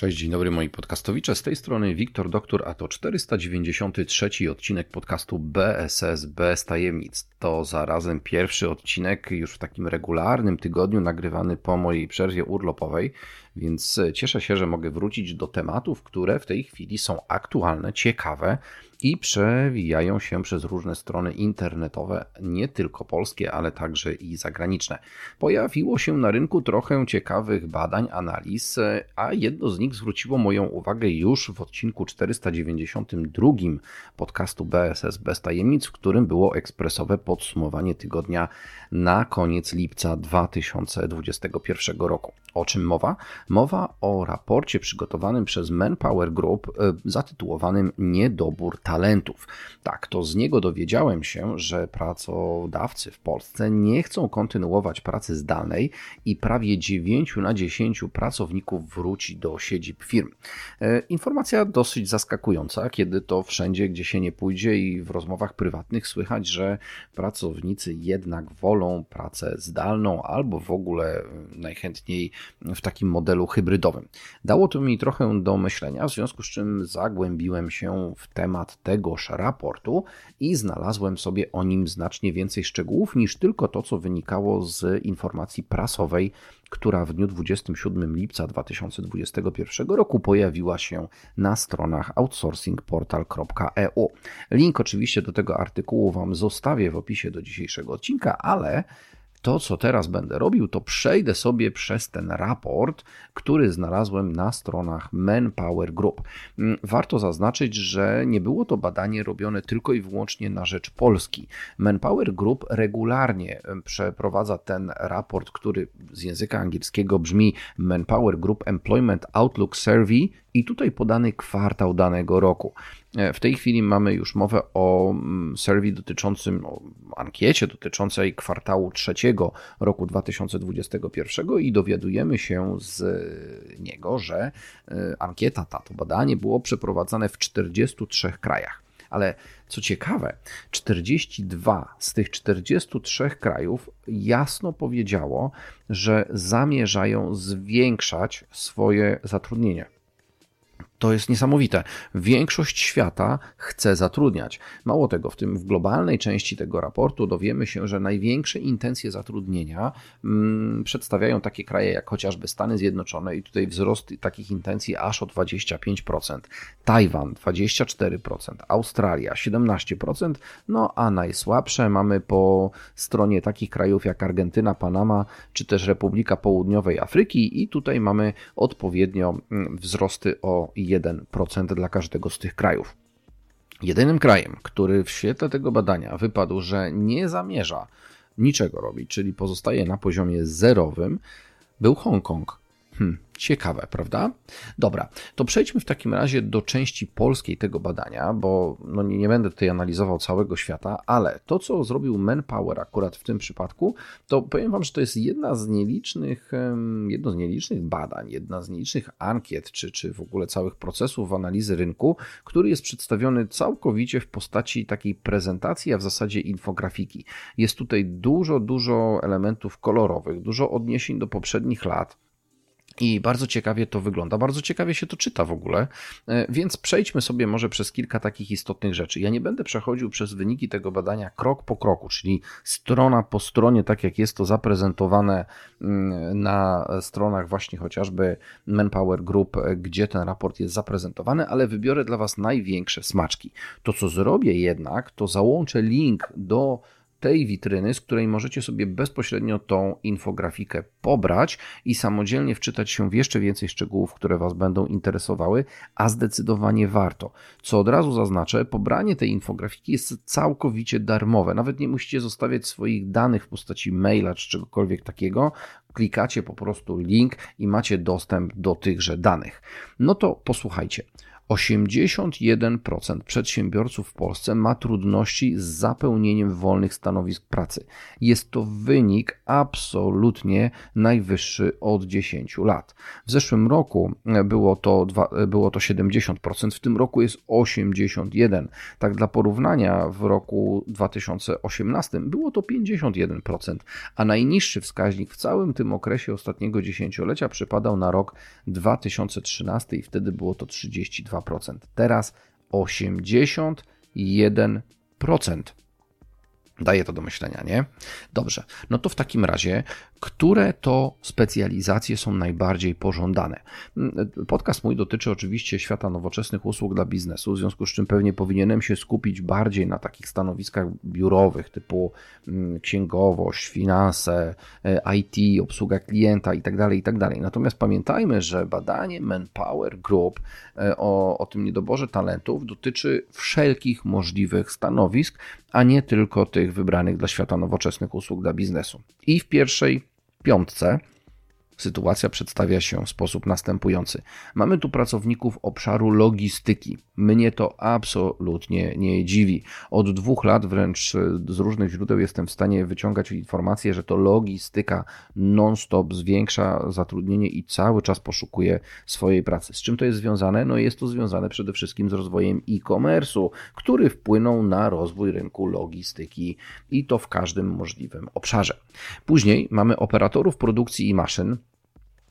Cześć, dzień dobry moi podcastowicze. Z tej strony Wiktor Doktor, a to 493 odcinek podcastu BSS bez tajemnic. To zarazem pierwszy odcinek już w takim regularnym tygodniu nagrywany po mojej przerwie urlopowej, więc cieszę się, że mogę wrócić do tematów, które w tej chwili są aktualne, ciekawe i przewijają się przez różne strony internetowe, nie tylko polskie, ale także i zagraniczne. Pojawiło się na rynku trochę ciekawych badań, analiz, a jedno z nich zwróciło moją uwagę już w odcinku 492 podcastu BSS bez tajemnic, w którym było ekspresowe podsumowanie tygodnia na koniec lipca 2021 roku. O czym mowa? Mowa o raporcie przygotowanym przez Manpower Group e, zatytułowanym Niedobór talentów. Tak, to z niego dowiedziałem się, że pracodawcy w Polsce nie chcą kontynuować pracy zdalnej i prawie 9 na 10 pracowników wróci do siedzib firm. E, informacja dosyć zaskakująca, kiedy to wszędzie, gdzie się nie pójdzie i w rozmowach prywatnych słychać, że pracownicy jednak wolą pracę zdalną albo w ogóle najchętniej w takim modelu hybrydowym. Dało to mi trochę do myślenia, w związku z czym zagłębiłem się w temat tegoż raportu i znalazłem sobie o nim znacznie więcej szczegółów niż tylko to, co wynikało z informacji prasowej, która w dniu 27 lipca 2021 roku pojawiła się na stronach outsourcingportal.eu. Link oczywiście do tego artykułu Wam zostawię w opisie do dzisiejszego odcinka, ale to, co teraz będę robił, to przejdę sobie przez ten raport, który znalazłem na stronach Manpower Group. Mm, warto zaznaczyć, że nie było to badanie robione tylko i wyłącznie na rzecz Polski. Manpower Group regularnie przeprowadza ten raport, który z języka angielskiego brzmi Manpower Group Employment Outlook Survey i tutaj podany kwartał danego roku. E, w tej chwili mamy już mowę o mm, survey dotyczącym, o ankiecie dotyczącej kwartału trzeciego roku 2021 i dowiadujemy się z niego, że e, ankieta ta, to badanie było przeprowadzane w 43 krajach. Ale co ciekawe, 42 z tych 43 krajów jasno powiedziało, że zamierzają zwiększać swoje zatrudnienie. To jest niesamowite. Większość świata chce zatrudniać. Mało tego, w tym w globalnej części tego raportu dowiemy się, że największe intencje zatrudnienia mm, przedstawiają takie kraje jak chociażby Stany Zjednoczone i tutaj wzrost takich intencji aż o 25%, Tajwan 24%, Australia 17%, no a najsłabsze mamy po stronie takich krajów jak Argentyna, Panama czy też Republika Południowej Afryki i tutaj mamy odpowiednio mm, wzrosty o 1% dla każdego z tych krajów. Jedynym krajem, który w świetle tego badania wypadł, że nie zamierza niczego robić, czyli pozostaje na poziomie zerowym, był Hongkong. Hmm, Ciekawe, prawda? Dobra, to przejdźmy w takim razie do części polskiej tego badania, bo no nie, nie będę tutaj analizował całego świata, ale to, co zrobił Manpower akurat w tym przypadku, to powiem Wam, że to jest jedna z nielicznych, jedno z nielicznych badań, jedna z nielicznych ankiet, czy, czy w ogóle całych procesów analizy rynku, który jest przedstawiony całkowicie w postaci takiej prezentacji, a w zasadzie infografiki. Jest tutaj dużo, dużo elementów kolorowych, dużo odniesień do poprzednich lat i bardzo ciekawie to wygląda, bardzo ciekawie się to czyta w ogóle, e, więc przejdźmy sobie może przez kilka takich istotnych rzeczy. Ja nie będę przechodził przez wyniki tego badania krok po kroku, czyli strona po stronie, tak jak jest to zaprezentowane mm, na stronach właśnie chociażby Manpower Group, e, gdzie ten raport jest zaprezentowany, ale wybiorę dla Was największe smaczki. To, co zrobię jednak, to załączę link do tej witryny, z której możecie sobie bezpośrednio tą infografikę pobrać i samodzielnie wczytać się w jeszcze więcej szczegółów, które Was będą interesowały, a zdecydowanie warto. Co od razu zaznaczę, pobranie tej infografiki jest całkowicie darmowe. Nawet nie musicie zostawiać swoich danych w postaci maila czy czegokolwiek takiego. Klikacie po prostu link i macie dostęp do tychże danych. No to posłuchajcie. 81% przedsiębiorców w Polsce ma trudności z zapełnieniem wolnych stanowisk pracy. Jest to wynik absolutnie najwyższy od 10 lat. W zeszłym roku było to, było to 70%, w tym roku jest 81%. Tak dla porównania, w roku 2018 było to 51%, a najniższy wskaźnik w całym tym okresie ostatniego dziesięciolecia przypadał na rok 2013 i wtedy było to 32%. Teraz 81%. Daje to do myślenia, nie? Dobrze, no to w takim razie, które to specjalizacje są najbardziej pożądane? Podcast mój dotyczy oczywiście świata nowoczesnych usług dla biznesu, w związku z czym pewnie powinienem się skupić bardziej na takich stanowiskach biurowych typu mm, księgowość, finanse, e, IT, obsługa klienta itd. Tak itd. Tak Natomiast pamiętajmy, że badanie Manpower Group e, o, o tym niedoborze talentów dotyczy wszelkich możliwych stanowisk, a nie tylko tych wybranych dla świata nowoczesnych usług dla biznesu. I w pierwszej piątce Sytuacja przedstawia się w sposób następujący. Mamy tu pracowników obszaru logistyki. Mnie to absolutnie nie dziwi. Od dwóch lat wręcz z różnych źródeł jestem w stanie wyciągać informacje, że to logistyka non-stop zwiększa zatrudnienie i cały czas poszukuje swojej pracy. Z czym to jest związane? No jest to związane przede wszystkim z rozwojem e-commerce'u, który wpłynął na rozwój rynku logistyki i to w każdym możliwym obszarze. Później mamy operatorów produkcji i maszyn,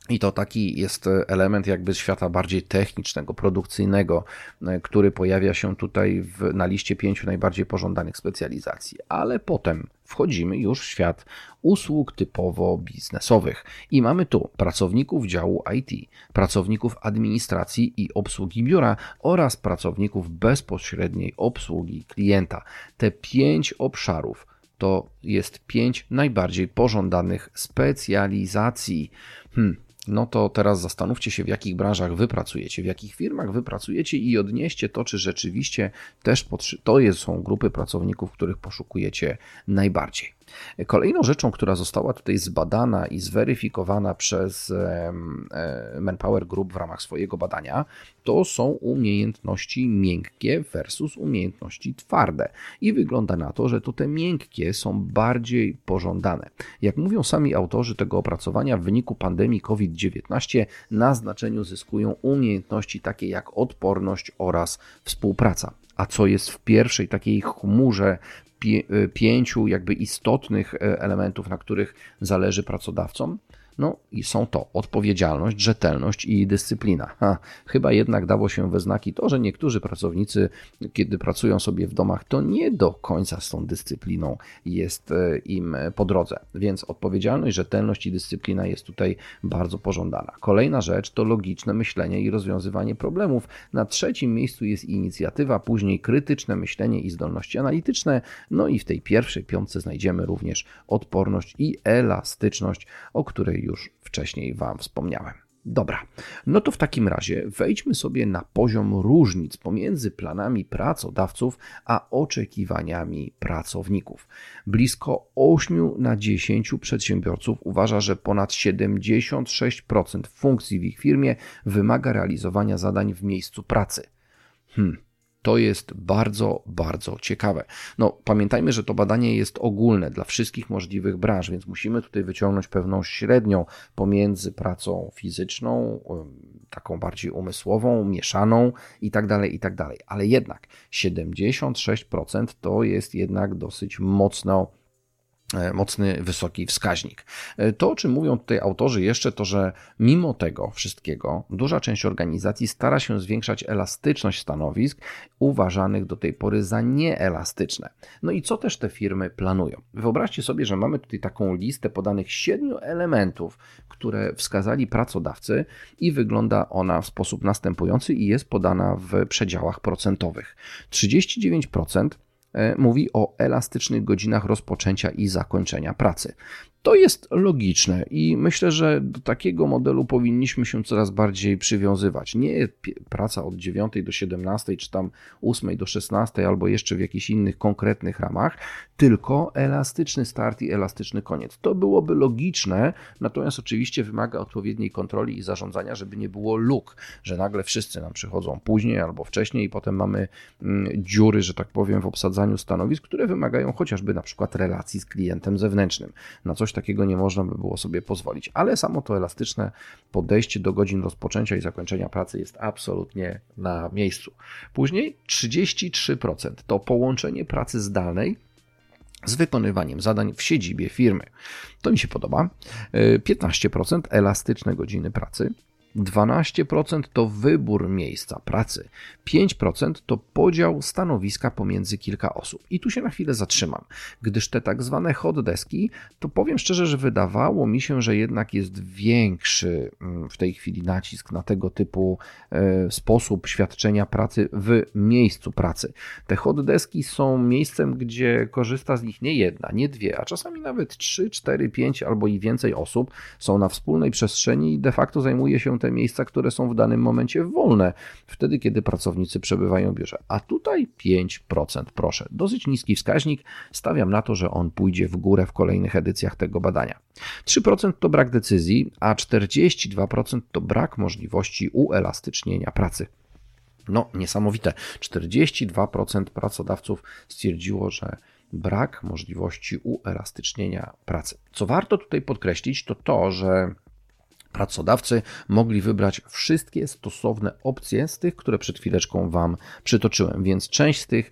i to taki jest element jakby świata bardziej technicznego, produkcyjnego, e, który pojawia się tutaj w, na liście pięciu najbardziej pożądanych specjalizacji. Ale potem wchodzimy już w świat usług typowo biznesowych. I mamy tu pracowników działu IT, pracowników administracji i obsługi biura oraz pracowników bezpośredniej obsługi klienta. Te pięć obszarów to jest pięć najbardziej pożądanych specjalizacji. Hmm no to teraz zastanówcie się, w jakich branżach wy pracujecie, w jakich firmach wy pracujecie i odnieście to, czy rzeczywiście też to są grupy pracowników, których poszukujecie najbardziej. Kolejną rzeczą, która została tutaj zbadana i zweryfikowana przez e, Manpower Group w ramach swojego badania, to są umiejętności miękkie versus umiejętności twarde. I wygląda na to, że to te miękkie są bardziej pożądane. Jak mówią sami autorzy tego opracowania, w wyniku pandemii COVID-19 na znaczeniu zyskują umiejętności takie jak odporność oraz współpraca. A co jest w pierwszej takiej chmurze pięciu jakby istotnych e, elementów, na których zależy pracodawcom, no i są to odpowiedzialność, rzetelność i dyscyplina. Ha, chyba jednak dało się we znaki to, że niektórzy pracownicy, kiedy pracują sobie w domach, to nie do końca z tą dyscypliną jest e, im po drodze. Więc odpowiedzialność, rzetelność i dyscyplina jest tutaj bardzo pożądana. Kolejna rzecz to logiczne myślenie i rozwiązywanie problemów. Na trzecim miejscu jest inicjatywa, później krytyczne myślenie i zdolności analityczne. No i w tej pierwszej piątce znajdziemy również odporność i elastyczność, o której już wcześniej Wam wspomniałem. Dobra, no to w takim razie wejdźmy sobie na poziom różnic pomiędzy planami pracodawców a oczekiwaniami pracowników. Blisko 8 na 10 przedsiębiorców uważa, że ponad 76% funkcji w ich firmie wymaga realizowania zadań w miejscu pracy. Hmm, to jest bardzo, bardzo ciekawe. No, pamiętajmy, że to badanie jest ogólne dla wszystkich możliwych branż, więc musimy tutaj wyciągnąć pewną średnią pomiędzy pracą fizyczną, taką bardziej umysłową, mieszaną i tak dalej, i tak dalej. Ale jednak 76% to jest jednak dosyć mocno mocny, wysoki wskaźnik. E, to, o czym mówią tutaj autorzy jeszcze, to że mimo tego wszystkiego duża część organizacji stara się zwiększać elastyczność stanowisk uważanych do tej pory za nieelastyczne. No i co też te firmy planują? Wyobraźcie sobie, że mamy tutaj taką listę podanych siedmiu elementów, które wskazali pracodawcy i wygląda ona w sposób następujący i jest podana w przedziałach procentowych. 39% e, mówi o elastycznych godzinach rozpoczęcia i zakończenia pracy. To jest logiczne i myślę, że do takiego modelu powinniśmy się coraz bardziej przywiązywać. Nie praca od 9 do 17, czy tam 8 do 16, albo jeszcze w jakichś innych konkretnych ramach, tylko elastyczny start i elastyczny koniec. To byłoby logiczne, natomiast oczywiście wymaga odpowiedniej kontroli i zarządzania, żeby nie było luk, że nagle wszyscy nam przychodzą później albo wcześniej i potem mamy mm, dziury, że tak powiem, w obsadzaniu stanowisk, które wymagają chociażby na przykład relacji z klientem zewnętrznym. Na coś takiego nie można by było sobie pozwolić, ale samo to elastyczne podejście do godzin rozpoczęcia i zakończenia pracy jest absolutnie na miejscu. Później 33% to połączenie pracy zdalnej z wykonywaniem zadań w siedzibie firmy. To mi się podoba. 15% e, elastyczne godziny pracy, 12% to wybór miejsca pracy, 5% to podział stanowiska pomiędzy kilka osób. I tu się na chwilę zatrzymam, gdyż te tak zwane hot deski, to powiem szczerze, że wydawało mi się, że jednak jest większy mm, w tej chwili nacisk na tego typu e, sposób świadczenia pracy w miejscu pracy. Te hot deski są miejscem, gdzie korzysta z nich nie jedna, nie dwie, a czasami nawet 3, 4, 5 albo i więcej osób są na wspólnej przestrzeni i de facto zajmuje się te miejsca, które są w danym momencie wolne, wtedy kiedy pracownicy przebywają w biurze. A tutaj 5%, proszę. Dosyć niski wskaźnik. Stawiam na to, że on pójdzie w górę w kolejnych edycjach tego badania. 3% to brak decyzji, a 42% to brak możliwości uelastycznienia pracy. No, niesamowite. 42% pracodawców stwierdziło, że brak możliwości uelastycznienia pracy. Co warto tutaj podkreślić, to to, że pracodawcy mogli wybrać wszystkie stosowne opcje z tych, które przed chwileczką Wam przytoczyłem, więc część z tych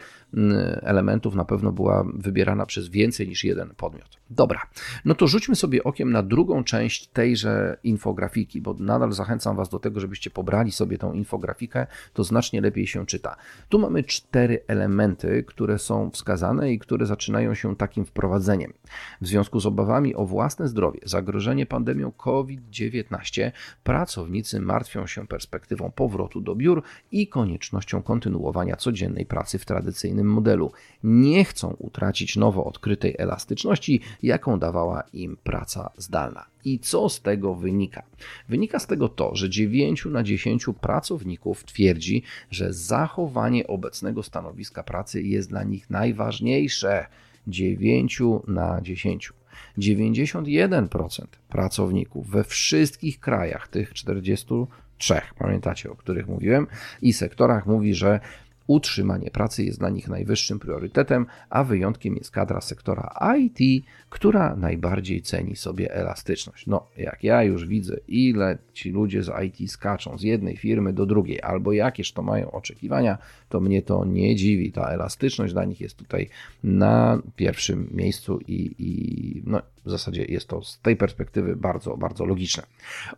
elementów na pewno była wybierana przez więcej niż jeden podmiot. Dobra, no to rzućmy sobie okiem na drugą część tejże infografiki, bo nadal zachęcam Was do tego, żebyście pobrali sobie tą infografikę, to znacznie lepiej się czyta. Tu mamy cztery elementy, które są wskazane i które zaczynają się takim wprowadzeniem. W związku z obawami o własne zdrowie, zagrożenie pandemią COVID-19, pracownicy martwią się perspektywą powrotu do biur i koniecznością kontynuowania codziennej pracy w tradycyjnym modelu. Nie chcą utracić nowo odkrytej elastyczności, jaką dawała im praca zdalna. I co z tego wynika? Wynika z tego to, że 9 na 10 pracowników twierdzi, że zachowanie obecnego stanowiska pracy jest dla nich najważniejsze. 9 na 10. 91% pracowników we wszystkich krajach, tych 43, pamiętacie, o których mówiłem, i sektorach mówi, że Utrzymanie pracy jest dla nich najwyższym priorytetem, a wyjątkiem jest kadra sektora IT, która najbardziej ceni sobie elastyczność. No, jak ja już widzę, ile ci ludzie z IT skaczą z jednej firmy do drugiej, albo jakież to mają oczekiwania, to mnie to nie dziwi. Ta elastyczność dla nich jest tutaj na pierwszym miejscu i, i no, w zasadzie jest to z tej perspektywy bardzo, bardzo logiczne.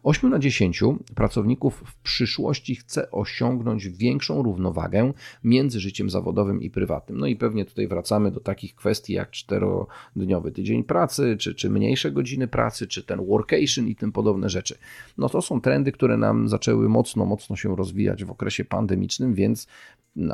8 na 10 pracowników w przyszłości chce osiągnąć większą równowagę między życiem zawodowym i prywatnym. No i pewnie tutaj wracamy do takich kwestii jak czterodniowy tydzień pracy, czy, czy mniejsze godziny pracy, czy ten workation i tym podobne rzeczy. No to są trendy, które nam zaczęły mocno, mocno się rozwijać w okresie pandemicznym, więc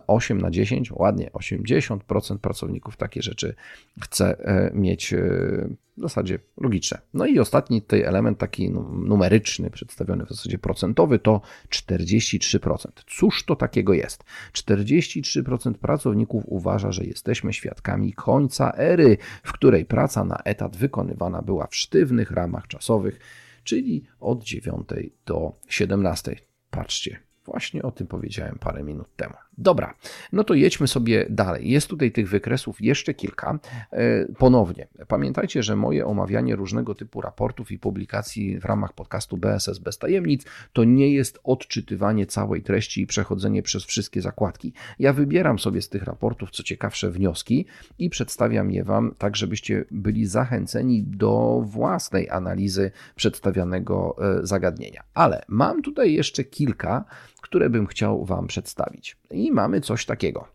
8 na 10, ładnie 80% pracowników takie rzeczy chce e, mieć e, w zasadzie logiczne. No i ostatni tutaj element taki numeryczny, przedstawiony w zasadzie procentowy, to 43%. Cóż to takiego jest? 43% pracowników uważa, że jesteśmy świadkami końca ery, w której praca na etat wykonywana była w sztywnych ramach czasowych, czyli od 9 do 17. Patrzcie, właśnie o tym powiedziałem parę minut temu. Dobra, no to jedźmy sobie dalej. Jest tutaj tych wykresów jeszcze kilka. E, ponownie, pamiętajcie, że moje omawianie różnego typu raportów i publikacji w ramach podcastu BSS bez tajemnic to nie jest odczytywanie całej treści i przechodzenie przez wszystkie zakładki. Ja wybieram sobie z tych raportów co ciekawsze wnioski i przedstawiam je Wam tak, żebyście byli zachęceni do własnej analizy przedstawianego e, zagadnienia. Ale mam tutaj jeszcze kilka, które bym chciał Wam przedstawić. I mamy coś takiego.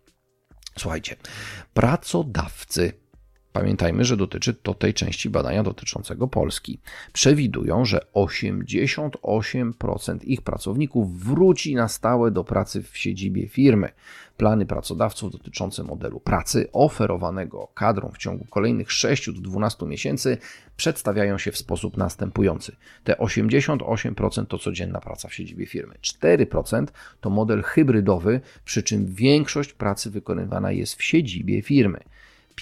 Słuchajcie, pracodawcy Pamiętajmy, że dotyczy to tej części badania dotyczącego Polski. Przewidują, że 88% ich pracowników wróci na stałe do pracy w siedzibie firmy. Plany pracodawców dotyczące modelu pracy oferowanego kadrom w ciągu kolejnych 6 do 12 miesięcy przedstawiają się w sposób następujący. Te 88% to codzienna praca w siedzibie firmy, 4% to model hybrydowy, przy czym większość pracy wykonywana jest w siedzibie firmy.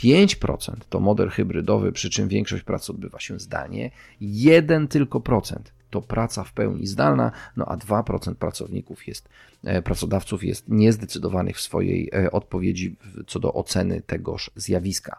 5% to model hybrydowy, przy czym większość pracy odbywa się zdalnie, 1 tylko procent to praca w pełni zdalna, no a 2% pracowników jest, e, pracodawców jest niezdecydowanych w swojej e, odpowiedzi co do oceny tegoż zjawiska.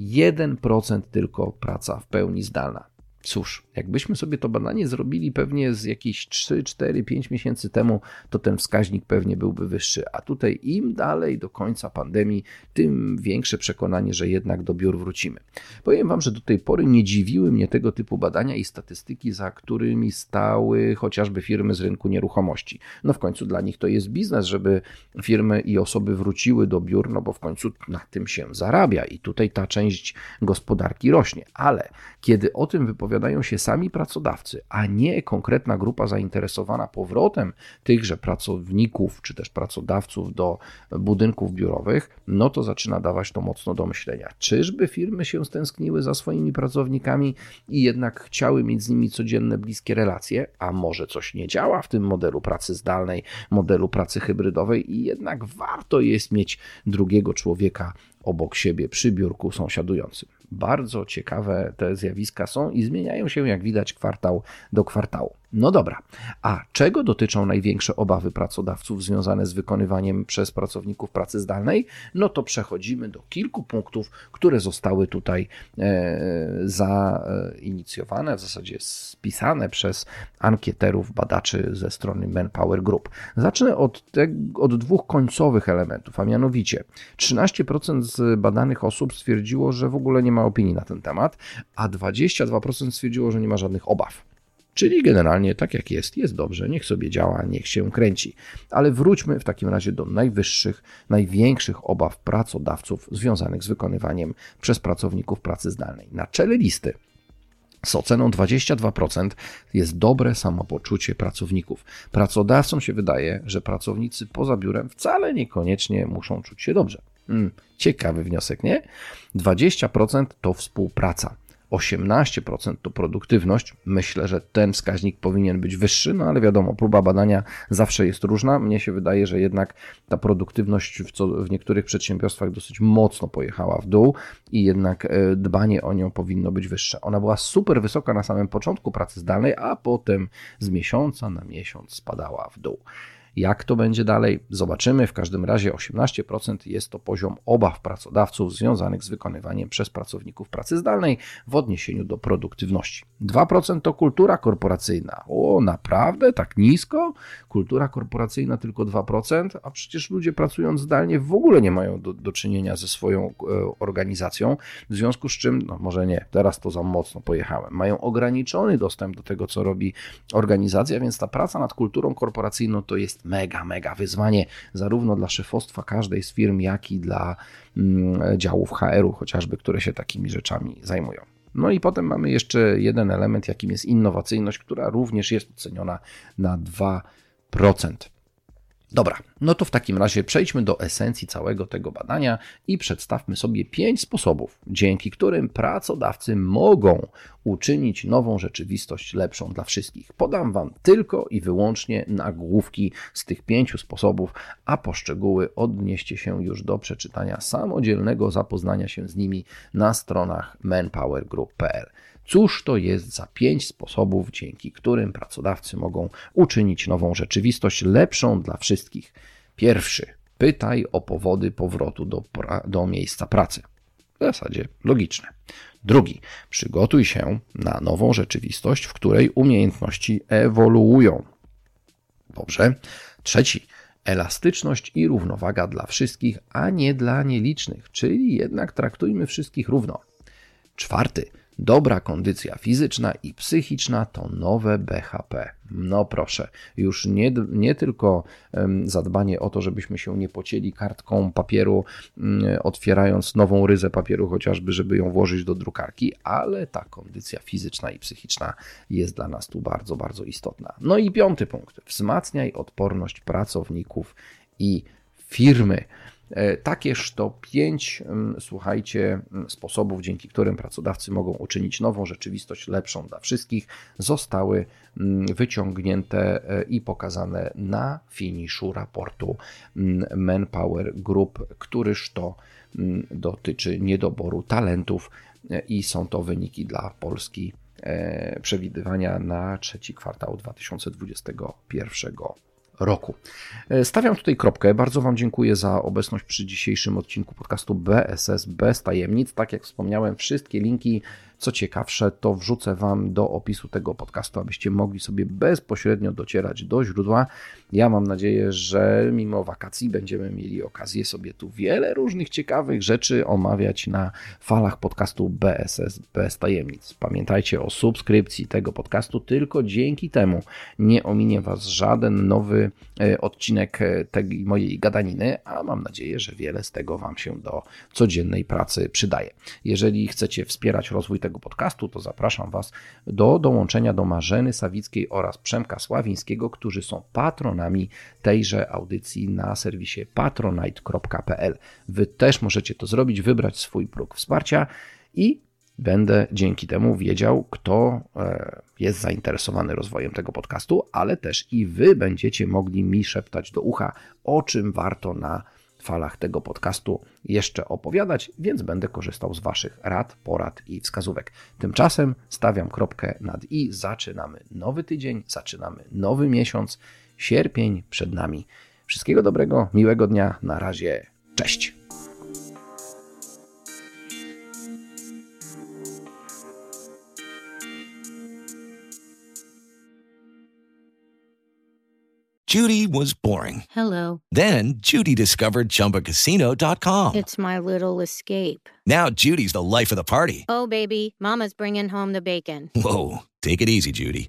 1% tylko praca w pełni zdalna. Cóż, jakbyśmy sobie to badanie zrobili pewnie z jakieś 3, 4, 5 miesięcy temu, to ten wskaźnik pewnie byłby wyższy. A tutaj im dalej do końca pandemii, tym większe przekonanie, że jednak do biur wrócimy. Powiem Wam, że do tej pory nie dziwiły mnie tego typu badania i statystyki, za którymi stały chociażby firmy z rynku nieruchomości. No w końcu dla nich to jest biznes, żeby firmy i osoby wróciły do biur, no bo w końcu na tym się zarabia i tutaj ta część gospodarki rośnie. Ale kiedy o tym wypowiadają się sami pracodawcy, a nie konkretna grupa zainteresowana powrotem tychże pracowników czy też pracodawców do budynków biurowych, no to zaczyna dawać to mocno do myślenia. Czyżby firmy się stęskniły za swoimi pracownikami i jednak chciały mieć z nimi codzienne, bliskie relacje, a może coś nie działa w tym modelu pracy zdalnej, modelu pracy hybrydowej i jednak warto jest mieć drugiego człowieka obok siebie przy biurku sąsiadującym. Bardzo ciekawe te zjawiska są i zmieniają się, jak widać, kwartał do kwartału. No dobra, a czego dotyczą największe obawy pracodawców związane z wykonywaniem przez pracowników pracy zdalnej? No to przechodzimy do kilku punktów, które zostały tutaj e, zainicjowane, w zasadzie spisane przez ankieterów, badaczy ze strony Manpower Group. Zacznę od, te, od dwóch końcowych elementów, a mianowicie 13% z badanych osób stwierdziło, że w ogóle nie ma opinii na ten temat, a 22% stwierdziło, że nie ma żadnych obaw. Czyli generalnie tak jak jest, jest dobrze, niech sobie działa, niech się kręci. Ale wróćmy w takim razie do najwyższych, największych obaw pracodawców związanych z wykonywaniem przez pracowników pracy zdalnej. Na czele listy z oceną 22% jest dobre samopoczucie pracowników. Pracodawcom się wydaje, że pracownicy poza biurem wcale niekoniecznie muszą czuć się dobrze. Hmm, ciekawy wniosek, nie? 20% to współpraca. 18% to produktywność. Myślę, że ten wskaźnik powinien być wyższy, no ale wiadomo, próba badania zawsze jest różna. Mnie się wydaje, że jednak ta produktywność w, co, w niektórych przedsiębiorstwach dosyć mocno pojechała w dół i jednak e, dbanie o nią powinno być wyższe. Ona była super wysoka na samym początku pracy zdalnej, a potem z miesiąca na miesiąc spadała w dół. Jak to będzie dalej? Zobaczymy. W każdym razie 18% jest to poziom obaw pracodawców związanych z wykonywaniem przez pracowników pracy zdalnej w odniesieniu do produktywności. 2% to kultura korporacyjna. O, naprawdę? Tak nisko? Kultura korporacyjna tylko 2%, a przecież ludzie pracując zdalnie w ogóle nie mają do, do czynienia ze swoją e, organizacją, w związku z czym, no może nie, teraz to za mocno pojechałem, mają ograniczony dostęp do tego, co robi organizacja, więc ta praca nad kulturą korporacyjną to jest mega, mega wyzwanie, zarówno dla szefostwa każdej z firm, jak i dla mm, działów HR-u, chociażby, które się takimi rzeczami zajmują. No i potem mamy jeszcze jeden element, jakim jest innowacyjność, która również jest oceniona na 2%. Dobra, no to w takim razie przejdźmy do esencji całego tego badania i przedstawmy sobie pięć sposobów, dzięki którym pracodawcy mogą uczynić nową rzeczywistość lepszą dla wszystkich. Podam Wam tylko i wyłącznie nagłówki z tych pięciu sposobów, a poszczegóły odnieście się już do przeczytania samodzielnego zapoznania się z nimi na stronach manpowergroup.pl. Cóż to jest za pięć sposobów, dzięki którym pracodawcy mogą uczynić nową rzeczywistość lepszą dla wszystkich? Pierwszy. Pytaj o powody powrotu do, do miejsca pracy. W zasadzie logiczne. Drugi. Przygotuj się na nową rzeczywistość, w której umiejętności ewoluują. Dobrze. Trzeci. Elastyczność i równowaga dla wszystkich, a nie dla nielicznych, czyli jednak traktujmy wszystkich równo. Czwarty Dobra kondycja fizyczna i psychiczna to nowe BHP. No proszę, już nie, nie tylko zadbanie o to, żebyśmy się nie pocięli kartką papieru, mm, otwierając nową ryzę papieru, chociażby, żeby ją włożyć do drukarki, ale ta kondycja fizyczna i psychiczna jest dla nas tu bardzo, bardzo istotna. No i piąty punkt. Wzmacniaj odporność pracowników i firmy. E, takież to pięć, mm, słuchajcie, mm, sposobów, dzięki którym pracodawcy mogą uczynić nową rzeczywistość lepszą dla wszystkich, zostały mm, wyciągnięte e, i pokazane na finiszu raportu Manpower Group, któryż to dotyczy niedoboru talentów e, i są to wyniki dla Polski przewidywania na trzeci kwartał 2021 roku. E, stawiam tutaj kropkę. Bardzo Wam dziękuję za obecność przy dzisiejszym odcinku podcastu BSS bez tajemnic. Tak jak wspomniałem, wszystkie linki co ciekawsze, to wrzucę Wam do opisu tego podcastu, abyście mogli sobie bezpośrednio docierać do źródła. Ja mam nadzieję, że mimo wakacji będziemy mieli okazję sobie tu wiele różnych ciekawych rzeczy omawiać na falach podcastu BSS bez tajemnic. Pamiętajcie o subskrypcji tego podcastu, tylko dzięki temu nie ominie Was żaden nowy e, odcinek e, tej mojej gadaniny, a mam nadzieję, że wiele z tego Wam się do codziennej pracy przydaje. Jeżeli chcecie wspierać rozwój tego podcastu, to zapraszam Was do dołączenia do Marzeny Sawickiej oraz Przemka Sławińskiego, którzy są patronami tejże audycji na serwisie patronite.pl. Wy też możecie to zrobić, wybrać swój próg wsparcia i będę dzięki temu wiedział, kto e, jest zainteresowany rozwojem tego podcastu, ale też i Wy będziecie mogli mi szeptać do ucha, o czym warto na falach tego podcastu jeszcze opowiadać, więc będę korzystał z Waszych rad, porad i wskazówek. Tymczasem stawiam kropkę nad i. Zaczynamy nowy tydzień, zaczynamy nowy miesiąc. Sierpień przed nami. Wszystkiego dobrego, miłego dnia. Na razie. Cześć. Judy was boring. Hello. Then Judy discovered ChumbaCasino.com. It's my little escape. Now Judy's the life of the party. Oh, baby, Mama's bringing home the bacon. Whoa, take it easy, Judy.